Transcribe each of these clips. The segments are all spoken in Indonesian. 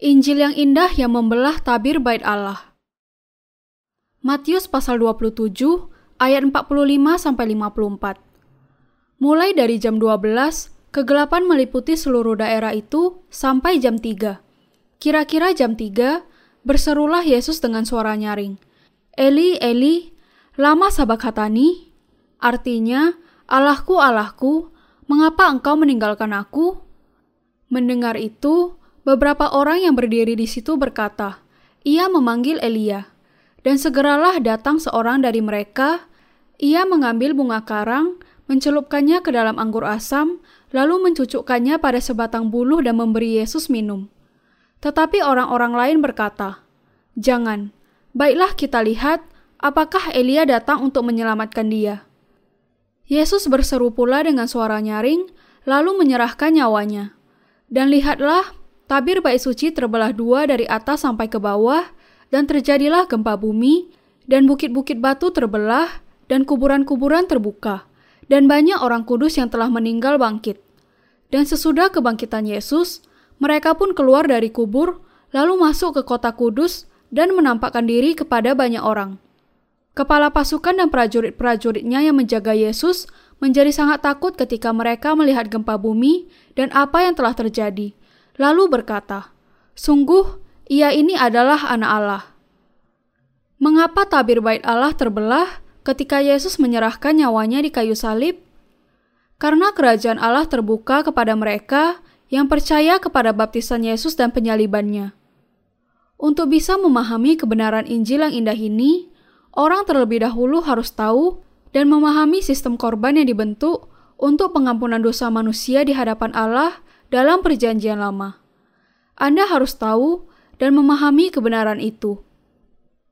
Injil yang indah yang membelah tabir bait Allah. Matius pasal 27 ayat 45 sampai 54. Mulai dari jam 12, kegelapan meliputi seluruh daerah itu sampai jam 3. Kira-kira jam 3, berserulah Yesus dengan suara nyaring. Eli, Eli, lama sabakhatani? Artinya, Allahku, Allahku, mengapa engkau meninggalkan aku? Mendengar itu, Beberapa orang yang berdiri di situ berkata, "Ia memanggil Elia." Dan segeralah datang seorang dari mereka. Ia mengambil bunga karang, mencelupkannya ke dalam anggur asam, lalu mencucukkannya pada sebatang buluh dan memberi Yesus minum. Tetapi orang-orang lain berkata, "Jangan, baiklah kita lihat apakah Elia datang untuk menyelamatkan dia." Yesus berseru pula dengan suara nyaring, lalu menyerahkan nyawanya. Dan lihatlah, Tabir bait suci terbelah dua dari atas sampai ke bawah, dan terjadilah gempa bumi, dan bukit-bukit batu terbelah, dan kuburan-kuburan terbuka, dan banyak orang kudus yang telah meninggal bangkit. Dan sesudah kebangkitan Yesus, mereka pun keluar dari kubur, lalu masuk ke kota kudus, dan menampakkan diri kepada banyak orang. Kepala pasukan dan prajurit-prajuritnya yang menjaga Yesus menjadi sangat takut ketika mereka melihat gempa bumi dan apa yang telah terjadi lalu berkata, "Sungguh, ia ini adalah Anak Allah." Mengapa tabir bait Allah terbelah ketika Yesus menyerahkan nyawanya di kayu salib? Karena kerajaan Allah terbuka kepada mereka yang percaya kepada baptisan Yesus dan penyalibannya. Untuk bisa memahami kebenaran Injil yang indah ini, orang terlebih dahulu harus tahu dan memahami sistem korban yang dibentuk untuk pengampunan dosa manusia di hadapan Allah dalam Perjanjian Lama. Anda harus tahu dan memahami kebenaran itu.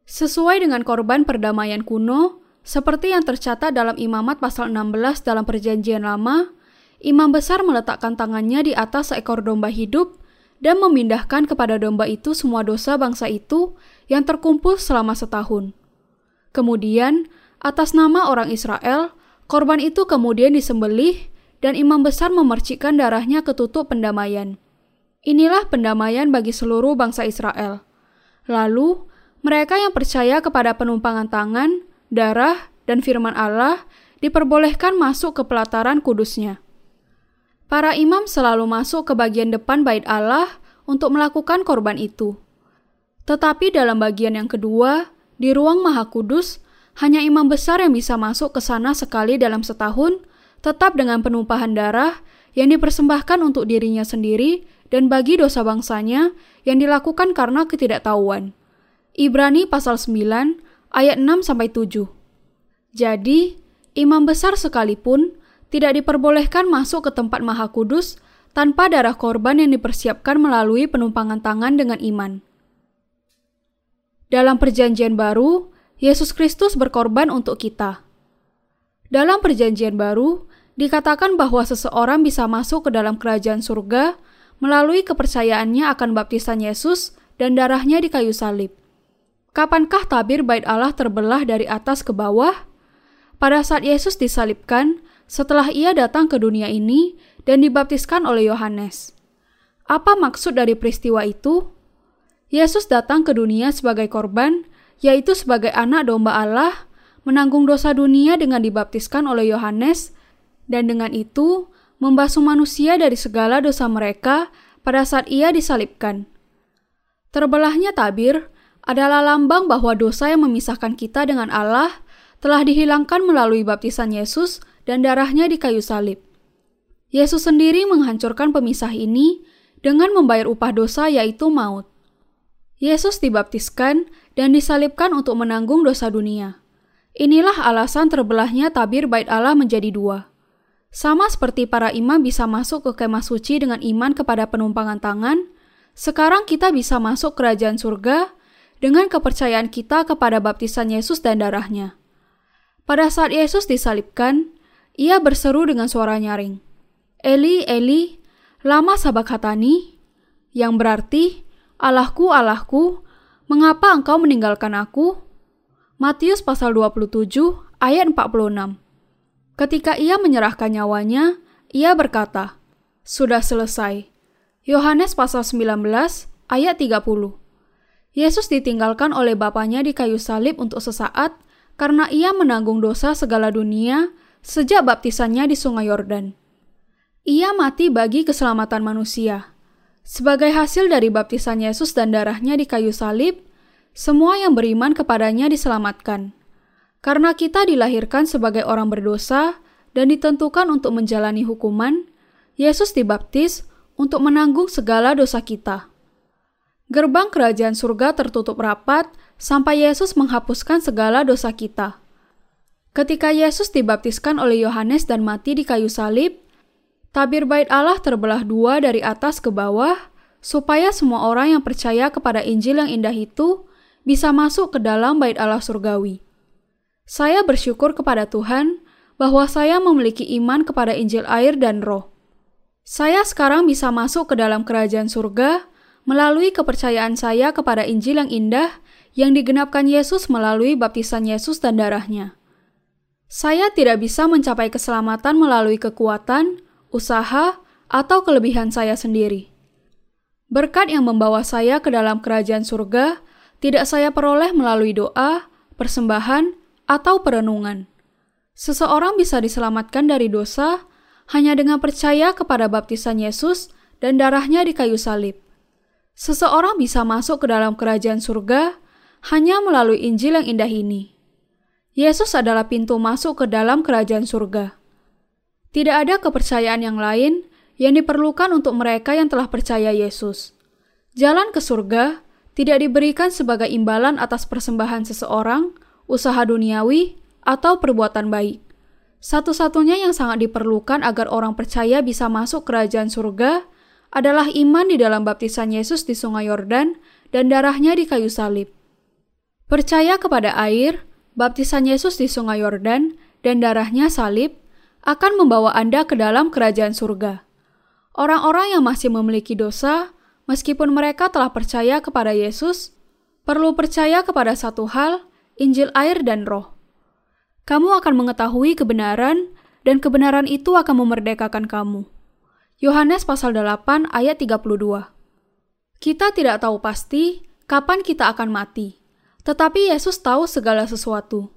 Sesuai dengan korban perdamaian kuno, seperti yang tercatat dalam Imamat pasal 16 dalam Perjanjian Lama, imam besar meletakkan tangannya di atas seekor domba hidup dan memindahkan kepada domba itu semua dosa bangsa itu yang terkumpul selama setahun. Kemudian, atas nama orang Israel, korban itu kemudian disembelih dan imam besar memercikkan darahnya ke tutup pendamaian. Inilah pendamaian bagi seluruh bangsa Israel. Lalu, mereka yang percaya kepada penumpangan tangan, darah, dan firman Allah diperbolehkan masuk ke pelataran kudusnya. Para imam selalu masuk ke bagian depan bait Allah untuk melakukan korban itu. Tetapi dalam bagian yang kedua, di ruang maha kudus, hanya imam besar yang bisa masuk ke sana sekali dalam setahun tetap dengan penumpahan darah yang dipersembahkan untuk dirinya sendiri dan bagi dosa bangsanya yang dilakukan karena ketidaktahuan. Ibrani pasal 9 ayat 6 sampai 7. Jadi, imam besar sekalipun tidak diperbolehkan masuk ke tempat maha kudus tanpa darah korban yang dipersiapkan melalui penumpangan tangan dengan iman. Dalam perjanjian baru, Yesus Kristus berkorban untuk kita. Dalam perjanjian baru, dikatakan bahwa seseorang bisa masuk ke dalam kerajaan surga melalui kepercayaannya akan baptisan Yesus dan darahnya di kayu salib. Kapankah tabir bait Allah terbelah dari atas ke bawah? Pada saat Yesus disalibkan, setelah ia datang ke dunia ini dan dibaptiskan oleh Yohanes. Apa maksud dari peristiwa itu? Yesus datang ke dunia sebagai korban, yaitu sebagai anak domba Allah, menanggung dosa dunia dengan dibaptiskan oleh Yohanes dan dengan itu membasuh manusia dari segala dosa mereka pada saat ia disalibkan. Terbelahnya tabir adalah lambang bahwa dosa yang memisahkan kita dengan Allah telah dihilangkan melalui baptisan Yesus dan darahnya di kayu salib. Yesus sendiri menghancurkan pemisah ini dengan membayar upah dosa yaitu maut. Yesus dibaptiskan dan disalibkan untuk menanggung dosa dunia. Inilah alasan terbelahnya tabir bait Allah menjadi dua. Sama seperti para imam bisa masuk ke kemah suci dengan iman kepada penumpangan tangan, sekarang kita bisa masuk kerajaan surga dengan kepercayaan kita kepada baptisan Yesus dan darahnya. Pada saat Yesus disalibkan, ia berseru dengan suara nyaring, Eli, Eli, lama sabakhatani, yang berarti, Allahku, Allahku, mengapa engkau meninggalkan aku? Matius pasal 27 ayat 46 Ketika ia menyerahkan nyawanya, ia berkata, "Sudah selesai." Yohanes pasal 19 ayat 30. Yesus ditinggalkan oleh Bapaknya di kayu salib untuk sesaat karena ia menanggung dosa segala dunia sejak baptisannya di Sungai Yordan. Ia mati bagi keselamatan manusia. Sebagai hasil dari baptisan Yesus dan darahnya di kayu salib, semua yang beriman kepadanya diselamatkan. Karena kita dilahirkan sebagai orang berdosa dan ditentukan untuk menjalani hukuman, Yesus dibaptis untuk menanggung segala dosa kita. Gerbang kerajaan surga tertutup rapat sampai Yesus menghapuskan segala dosa kita. Ketika Yesus dibaptiskan oleh Yohanes dan mati di kayu salib, tabir bait Allah terbelah dua dari atas ke bawah, supaya semua orang yang percaya kepada Injil yang indah itu bisa masuk ke dalam bait Allah surgawi. Saya bersyukur kepada Tuhan bahwa saya memiliki iman kepada Injil air dan roh. Saya sekarang bisa masuk ke dalam kerajaan surga melalui kepercayaan saya kepada Injil yang indah yang digenapkan Yesus melalui baptisan Yesus dan darahnya. Saya tidak bisa mencapai keselamatan melalui kekuatan, usaha, atau kelebihan saya sendiri. Berkat yang membawa saya ke dalam kerajaan surga tidak saya peroleh melalui doa, persembahan, atau perenungan. Seseorang bisa diselamatkan dari dosa hanya dengan percaya kepada baptisan Yesus dan darahnya di kayu salib. Seseorang bisa masuk ke dalam kerajaan surga hanya melalui Injil yang indah ini. Yesus adalah pintu masuk ke dalam kerajaan surga. Tidak ada kepercayaan yang lain yang diperlukan untuk mereka yang telah percaya Yesus. Jalan ke surga tidak diberikan sebagai imbalan atas persembahan seseorang, usaha duniawi, atau perbuatan baik. Satu-satunya yang sangat diperlukan agar orang percaya bisa masuk kerajaan surga adalah iman di dalam baptisan Yesus di Sungai Yordan dan darahnya di kayu salib. Percaya kepada air, baptisan Yesus di Sungai Yordan, dan darahnya salib akan membawa Anda ke dalam kerajaan surga. Orang-orang yang masih memiliki dosa, meskipun mereka telah percaya kepada Yesus, perlu percaya kepada satu hal, Injil air dan roh. Kamu akan mengetahui kebenaran, dan kebenaran itu akan memerdekakan kamu. Yohanes pasal 8 ayat 32. Kita tidak tahu pasti kapan kita akan mati, tetapi Yesus tahu segala sesuatu.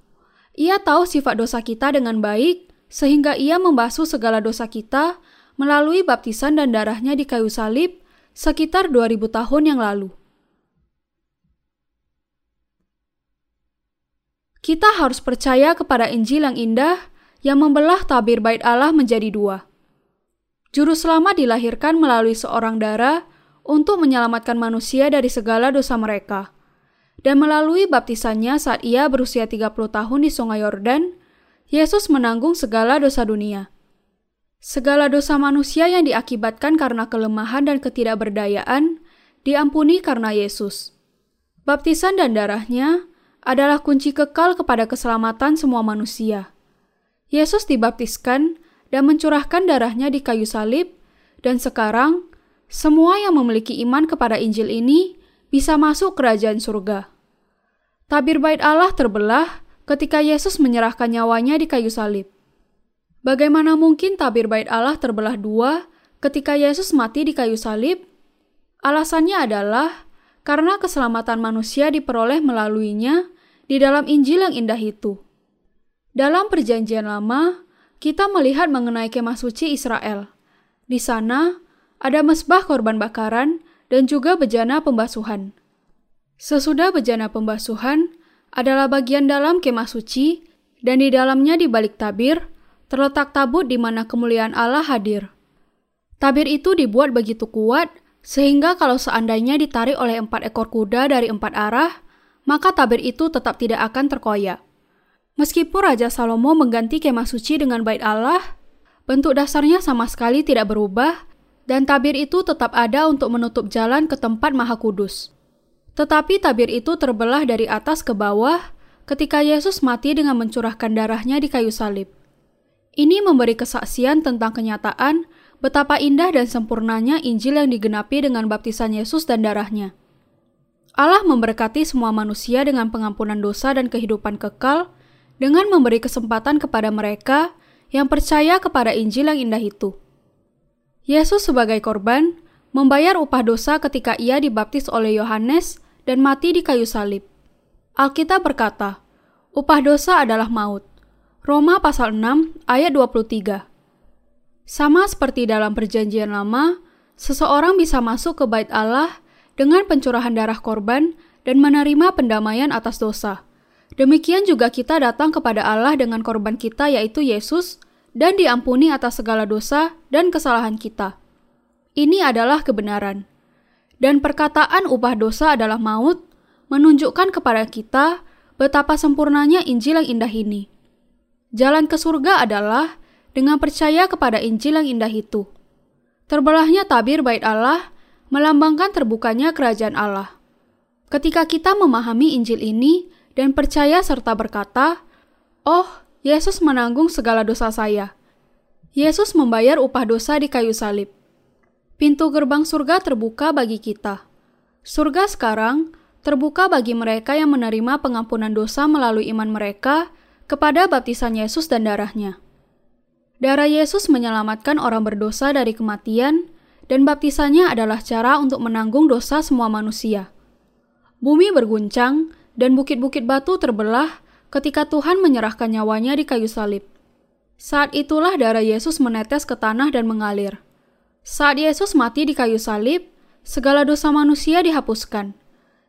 Ia tahu sifat dosa kita dengan baik, sehingga ia membasuh segala dosa kita melalui baptisan dan darahnya di kayu salib sekitar 2000 tahun yang lalu. Kita harus percaya kepada Injil yang indah yang membelah tabir bait Allah menjadi dua. Juru selamat dilahirkan melalui seorang darah untuk menyelamatkan manusia dari segala dosa mereka. Dan melalui baptisannya saat ia berusia 30 tahun di sungai Yordan, Yesus menanggung segala dosa dunia. Segala dosa manusia yang diakibatkan karena kelemahan dan ketidakberdayaan diampuni karena Yesus. Baptisan dan darahnya adalah kunci kekal kepada keselamatan semua manusia. Yesus dibaptiskan dan mencurahkan darahnya di kayu salib, dan sekarang semua yang memiliki iman kepada Injil ini bisa masuk kerajaan surga. Tabir bait Allah terbelah ketika Yesus menyerahkan nyawanya di kayu salib. Bagaimana mungkin tabir bait Allah terbelah dua ketika Yesus mati di kayu salib? Alasannya adalah karena keselamatan manusia diperoleh melaluinya di dalam Injil yang indah itu. Dalam Perjanjian Lama, kita melihat mengenai kemah suci Israel. Di sana ada mesbah korban bakaran dan juga bejana pembasuhan. Sesudah bejana pembasuhan adalah bagian dalam kemah suci dan di dalamnya di balik tabir terletak tabut di mana kemuliaan Allah hadir. Tabir itu dibuat begitu kuat sehingga kalau seandainya ditarik oleh empat ekor kuda dari empat arah, maka tabir itu tetap tidak akan terkoyak. Meskipun Raja Salomo mengganti kemah suci dengan bait Allah, bentuk dasarnya sama sekali tidak berubah dan tabir itu tetap ada untuk menutup jalan ke tempat maha kudus. Tetapi tabir itu terbelah dari atas ke bawah ketika Yesus mati dengan mencurahkan darahnya di kayu salib. Ini memberi kesaksian tentang kenyataan betapa indah dan sempurnanya Injil yang digenapi dengan baptisan Yesus dan darahnya. Allah memberkati semua manusia dengan pengampunan dosa dan kehidupan kekal dengan memberi kesempatan kepada mereka yang percaya kepada Injil yang indah itu. Yesus sebagai korban membayar upah dosa ketika ia dibaptis oleh Yohanes dan mati di kayu salib. Alkitab berkata, upah dosa adalah maut. Roma pasal 6 ayat 23. Sama seperti dalam perjanjian lama, seseorang bisa masuk ke bait Allah dengan pencurahan darah korban dan menerima pendamaian atas dosa. Demikian juga kita datang kepada Allah dengan korban kita yaitu Yesus dan diampuni atas segala dosa dan kesalahan kita. Ini adalah kebenaran. Dan perkataan upah dosa adalah maut menunjukkan kepada kita betapa sempurnanya Injil yang indah ini. Jalan ke surga adalah dengan percaya kepada Injil yang indah itu. Terbelahnya tabir bait Allah melambangkan terbukanya kerajaan Allah. Ketika kita memahami Injil ini dan percaya serta berkata, "Oh, Yesus menanggung segala dosa saya." Yesus membayar upah dosa di kayu salib. Pintu gerbang surga terbuka bagi kita. Surga sekarang terbuka bagi mereka yang menerima pengampunan dosa melalui iman mereka kepada baptisan Yesus dan darahnya. Darah Yesus menyelamatkan orang berdosa dari kematian, dan baptisannya adalah cara untuk menanggung dosa semua manusia. Bumi berguncang, dan bukit-bukit batu terbelah ketika Tuhan menyerahkan nyawanya di kayu salib. Saat itulah darah Yesus menetes ke tanah dan mengalir. Saat Yesus mati di kayu salib, segala dosa manusia dihapuskan.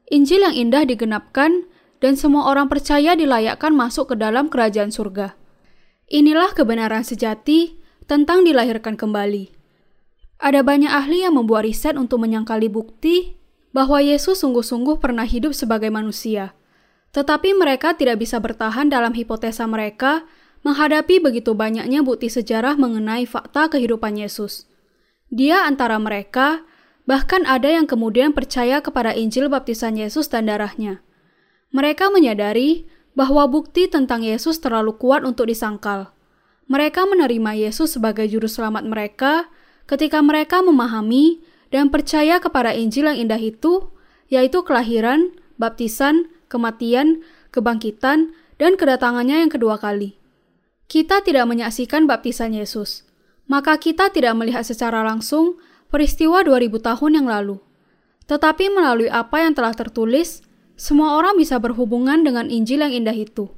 Injil yang indah digenapkan, dan semua orang percaya dilayakkan masuk ke dalam kerajaan surga. Inilah kebenaran sejati tentang dilahirkan kembali. Ada banyak ahli yang membuat riset untuk menyangkali bukti bahwa Yesus sungguh-sungguh pernah hidup sebagai manusia. Tetapi mereka tidak bisa bertahan dalam hipotesa mereka menghadapi begitu banyaknya bukti sejarah mengenai fakta kehidupan Yesus. Dia antara mereka, bahkan ada yang kemudian percaya kepada Injil baptisan Yesus dan darahnya. Mereka menyadari bahwa bukti tentang Yesus terlalu kuat untuk disangkal. Mereka menerima Yesus sebagai juru selamat mereka ketika mereka memahami dan percaya kepada Injil yang indah itu, yaitu kelahiran, baptisan, kematian, kebangkitan, dan kedatangannya yang kedua kali. Kita tidak menyaksikan baptisan Yesus, maka kita tidak melihat secara langsung peristiwa 2000 tahun yang lalu. Tetapi melalui apa yang telah tertulis, semua orang bisa berhubungan dengan Injil yang indah itu.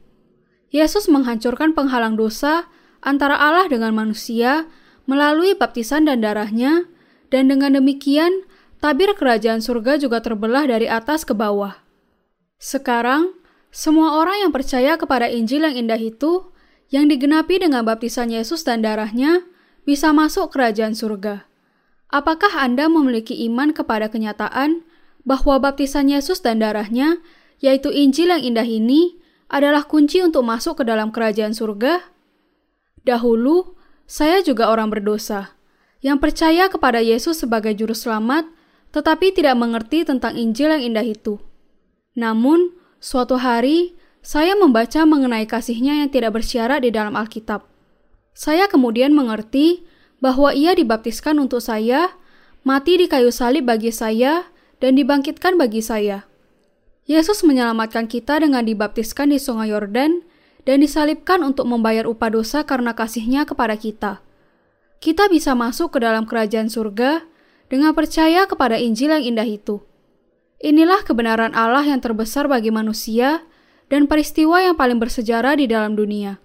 Yesus menghancurkan penghalang dosa antara Allah dengan manusia melalui baptisan dan darahnya, dan dengan demikian tabir kerajaan surga juga terbelah dari atas ke bawah. Sekarang, semua orang yang percaya kepada Injil yang indah itu, yang digenapi dengan baptisan Yesus dan darahnya, bisa masuk kerajaan surga. Apakah Anda memiliki iman kepada kenyataan bahwa baptisan Yesus dan darahnya, yaitu Injil yang indah ini, adalah kunci untuk masuk ke dalam kerajaan surga? Dahulu, saya juga orang berdosa, yang percaya kepada Yesus sebagai juru selamat, tetapi tidak mengerti tentang Injil yang indah itu. Namun, suatu hari, saya membaca mengenai kasihnya yang tidak bersyarat di dalam Alkitab. Saya kemudian mengerti bahwa ia dibaptiskan untuk saya, mati di kayu salib bagi saya, dan dibangkitkan bagi saya. Yesus menyelamatkan kita dengan dibaptiskan di sungai Yordan dan disalibkan untuk membayar upah dosa karena kasihnya kepada kita. Kita bisa masuk ke dalam kerajaan surga dengan percaya kepada Injil yang indah itu. Inilah kebenaran Allah yang terbesar bagi manusia dan peristiwa yang paling bersejarah di dalam dunia.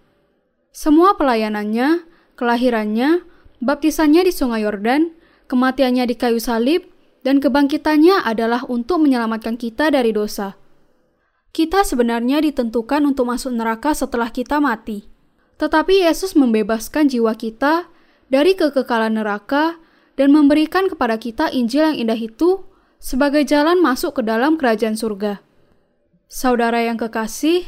Semua pelayanannya, kelahirannya, baptisannya di sungai Yordan, kematiannya di kayu salib, dan kebangkitannya adalah untuk menyelamatkan kita dari dosa. Kita sebenarnya ditentukan untuk masuk neraka setelah kita mati. Tetapi Yesus membebaskan jiwa kita dari kekekalan neraka dan memberikan kepada kita Injil yang indah itu sebagai jalan masuk ke dalam kerajaan surga. Saudara yang kekasih,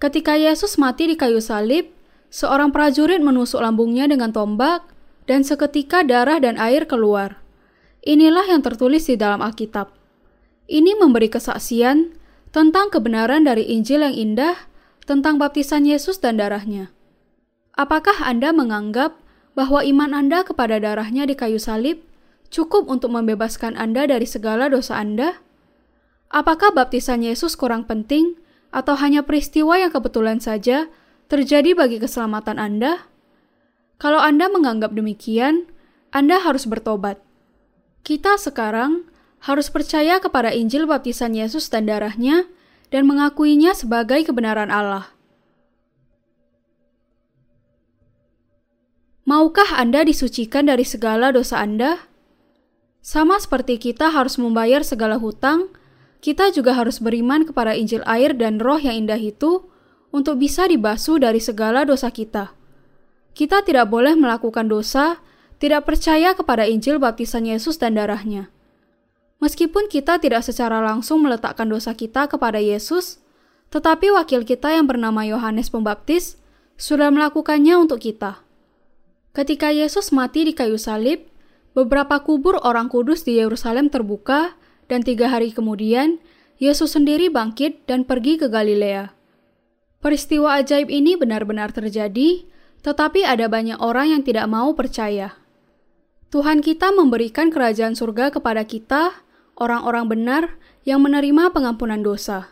ketika Yesus mati di kayu salib, seorang prajurit menusuk lambungnya dengan tombak dan seketika darah dan air keluar. Inilah yang tertulis di dalam Alkitab. Ini memberi kesaksian tentang kebenaran dari Injil yang indah tentang baptisan Yesus dan darahnya. Apakah Anda menganggap bahwa iman Anda kepada darahnya di kayu salib cukup untuk membebaskan Anda dari segala dosa Anda? Apakah baptisan Yesus kurang penting atau hanya peristiwa yang kebetulan saja terjadi bagi keselamatan Anda? Kalau Anda menganggap demikian, Anda harus bertobat. Kita sekarang harus percaya kepada Injil baptisan Yesus dan darahnya dan mengakuinya sebagai kebenaran Allah. Maukah Anda disucikan dari segala dosa Anda? Sama seperti kita harus membayar segala hutang, kita juga harus beriman kepada Injil air dan roh yang indah itu untuk bisa dibasuh dari segala dosa kita. Kita tidak boleh melakukan dosa, tidak percaya kepada Injil baptisan Yesus dan darahnya. Meskipun kita tidak secara langsung meletakkan dosa kita kepada Yesus, tetapi wakil kita yang bernama Yohanes Pembaptis sudah melakukannya untuk kita. Ketika Yesus mati di kayu salib, beberapa kubur orang kudus di Yerusalem terbuka, dan tiga hari kemudian, Yesus sendiri bangkit dan pergi ke Galilea. Peristiwa ajaib ini benar-benar terjadi, tetapi ada banyak orang yang tidak mau percaya. Tuhan kita memberikan kerajaan surga kepada kita, orang-orang benar yang menerima pengampunan dosa.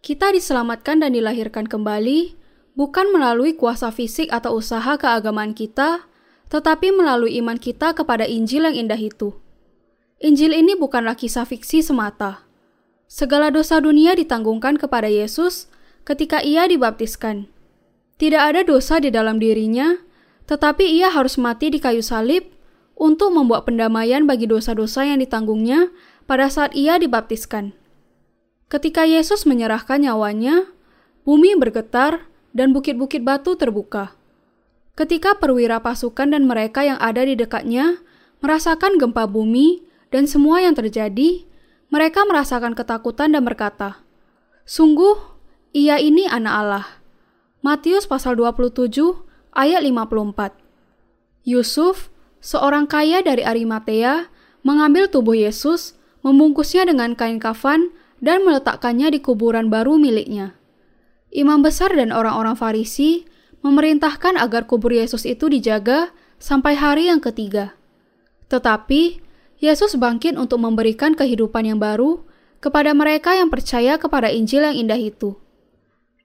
Kita diselamatkan dan dilahirkan kembali bukan melalui kuasa fisik atau usaha keagamaan kita, tetapi melalui iman kita kepada Injil yang indah itu. Injil ini bukanlah kisah fiksi semata. Segala dosa dunia ditanggungkan kepada Yesus ketika ia dibaptiskan. Tidak ada dosa di dalam dirinya, tetapi ia harus mati di kayu salib untuk membuat pendamaian bagi dosa-dosa yang ditanggungnya pada saat ia dibaptiskan. Ketika Yesus menyerahkan nyawanya, bumi bergetar dan bukit-bukit batu terbuka. Ketika perwira pasukan dan mereka yang ada di dekatnya merasakan gempa bumi dan semua yang terjadi, mereka merasakan ketakutan dan berkata, Sungguh, ia ini anak Allah. Matius pasal 27 ayat 54 Yusuf, seorang kaya dari Arimatea, mengambil tubuh Yesus, membungkusnya dengan kain kafan, dan meletakkannya di kuburan baru miliknya imam besar dan orang-orang Farisi memerintahkan agar kubur Yesus itu dijaga sampai hari yang ketiga. Tetapi Yesus bangkit untuk memberikan kehidupan yang baru kepada mereka yang percaya kepada Injil yang indah itu.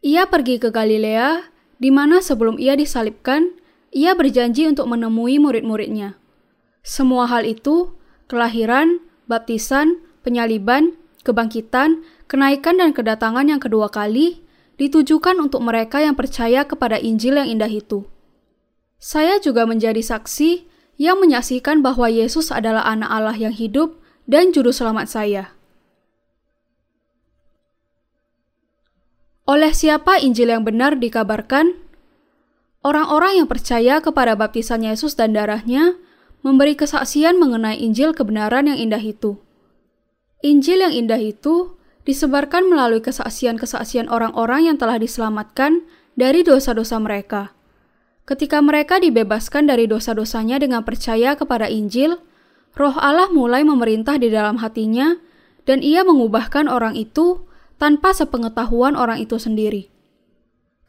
Ia pergi ke Galilea, di mana sebelum ia disalibkan, ia berjanji untuk menemui murid-muridnya. Semua hal itu, kelahiran, baptisan, penyaliban, kebangkitan, kenaikan dan kedatangan yang kedua kali, ditujukan untuk mereka yang percaya kepada Injil yang indah itu. Saya juga menjadi saksi yang menyaksikan bahwa Yesus adalah anak Allah yang hidup dan juru selamat saya. Oleh siapa Injil yang benar dikabarkan? Orang-orang yang percaya kepada baptisan Yesus dan darahnya memberi kesaksian mengenai Injil kebenaran yang indah itu. Injil yang indah itu disebarkan melalui kesaksian-kesaksian orang-orang yang telah diselamatkan dari dosa-dosa mereka. Ketika mereka dibebaskan dari dosa-dosanya dengan percaya kepada Injil, Roh Allah mulai memerintah di dalam hatinya, dan Ia mengubahkan orang itu tanpa sepengetahuan orang itu sendiri.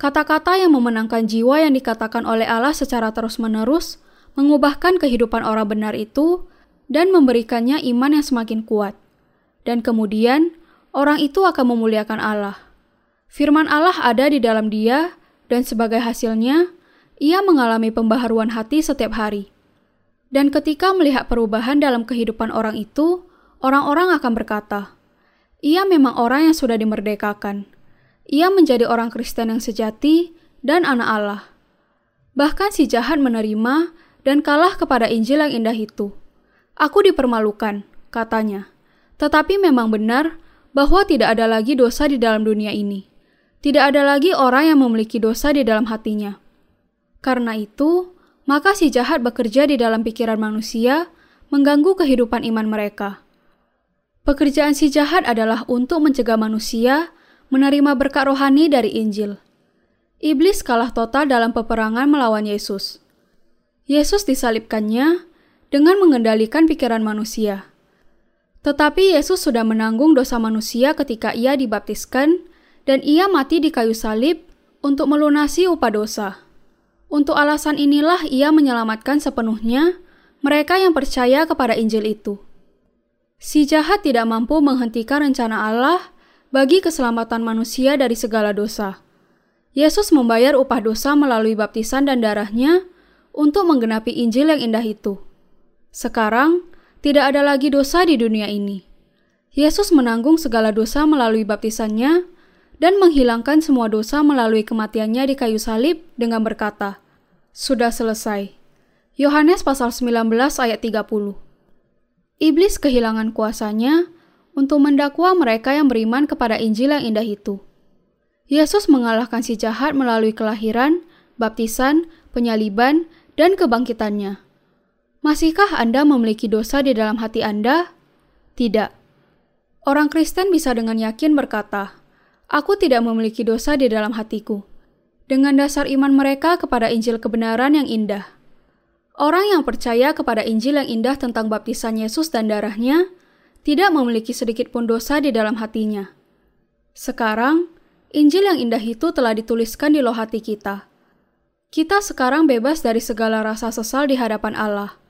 Kata-kata yang memenangkan jiwa yang dikatakan oleh Allah secara terus-menerus mengubahkan kehidupan orang benar itu dan memberikannya iman yang semakin kuat. Dan kemudian, orang itu akan memuliakan Allah. Firman Allah ada di dalam dia, dan sebagai hasilnya, ia mengalami pembaharuan hati setiap hari. Dan ketika melihat perubahan dalam kehidupan orang itu, orang-orang akan berkata, "Ia memang orang yang sudah dimerdekakan. Ia menjadi orang Kristen yang sejati dan anak Allah." Bahkan si jahat menerima dan kalah kepada Injil yang indah itu. "Aku dipermalukan," katanya. Tetapi memang benar bahwa tidak ada lagi dosa di dalam dunia ini. Tidak ada lagi orang yang memiliki dosa di dalam hatinya. Karena itu, maka si jahat bekerja di dalam pikiran manusia, mengganggu kehidupan iman mereka. Pekerjaan si jahat adalah untuk mencegah manusia menerima berkat rohani dari Injil. Iblis kalah total dalam peperangan melawan Yesus. Yesus disalibkannya dengan mengendalikan pikiran manusia. Tetapi Yesus sudah menanggung dosa manusia ketika ia dibaptiskan dan ia mati di kayu salib untuk melunasi upah dosa. Untuk alasan inilah ia menyelamatkan sepenuhnya mereka yang percaya kepada Injil itu. Si jahat tidak mampu menghentikan rencana Allah bagi keselamatan manusia dari segala dosa. Yesus membayar upah dosa melalui baptisan dan darahnya untuk menggenapi Injil yang indah itu. Sekarang, tidak ada lagi dosa di dunia ini. Yesus menanggung segala dosa melalui baptisannya dan menghilangkan semua dosa melalui kematiannya di kayu salib dengan berkata, Sudah selesai. Yohanes pasal 19 ayat 30 Iblis kehilangan kuasanya untuk mendakwa mereka yang beriman kepada Injil yang indah itu. Yesus mengalahkan si jahat melalui kelahiran, baptisan, penyaliban, dan kebangkitannya. Masihkah Anda memiliki dosa di dalam hati Anda? Tidak. Orang Kristen bisa dengan yakin berkata, "Aku tidak memiliki dosa di dalam hatiku." Dengan dasar iman mereka kepada Injil kebenaran yang indah. Orang yang percaya kepada Injil yang indah tentang baptisan Yesus dan darahnya tidak memiliki sedikit pun dosa di dalam hatinya. Sekarang, Injil yang indah itu telah dituliskan di loh hati kita. Kita sekarang bebas dari segala rasa sesal di hadapan Allah.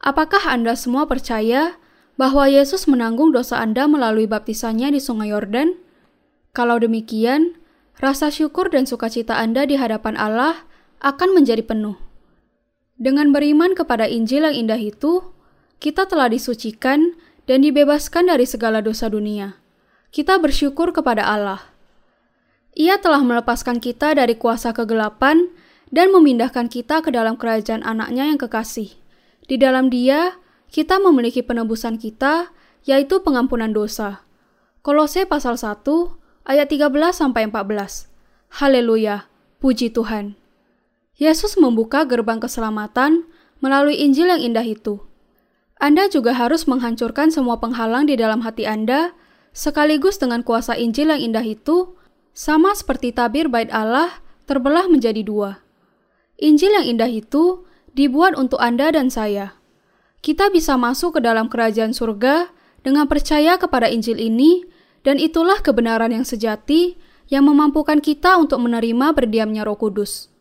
Apakah Anda semua percaya bahwa Yesus menanggung dosa Anda melalui baptisannya di Sungai Yordan? Kalau demikian, rasa syukur dan sukacita Anda di hadapan Allah akan menjadi penuh. Dengan beriman kepada Injil yang indah itu, kita telah disucikan dan dibebaskan dari segala dosa dunia. Kita bersyukur kepada Allah. Ia telah melepaskan kita dari kuasa kegelapan dan memindahkan kita ke dalam kerajaan anaknya yang kekasih. Di dalam dia, kita memiliki penebusan kita, yaitu pengampunan dosa. Kolose pasal 1 ayat 13 sampai 14. Haleluya, puji Tuhan. Yesus membuka gerbang keselamatan melalui Injil yang indah itu. Anda juga harus menghancurkan semua penghalang di dalam hati Anda, sekaligus dengan kuasa Injil yang indah itu, sama seperti tabir bait Allah terbelah menjadi dua. Injil yang indah itu dibuat untuk Anda dan saya kita bisa masuk ke dalam kerajaan surga dengan percaya kepada Injil ini, dan itulah kebenaran yang sejati yang memampukan kita untuk menerima berdiamnya Roh Kudus.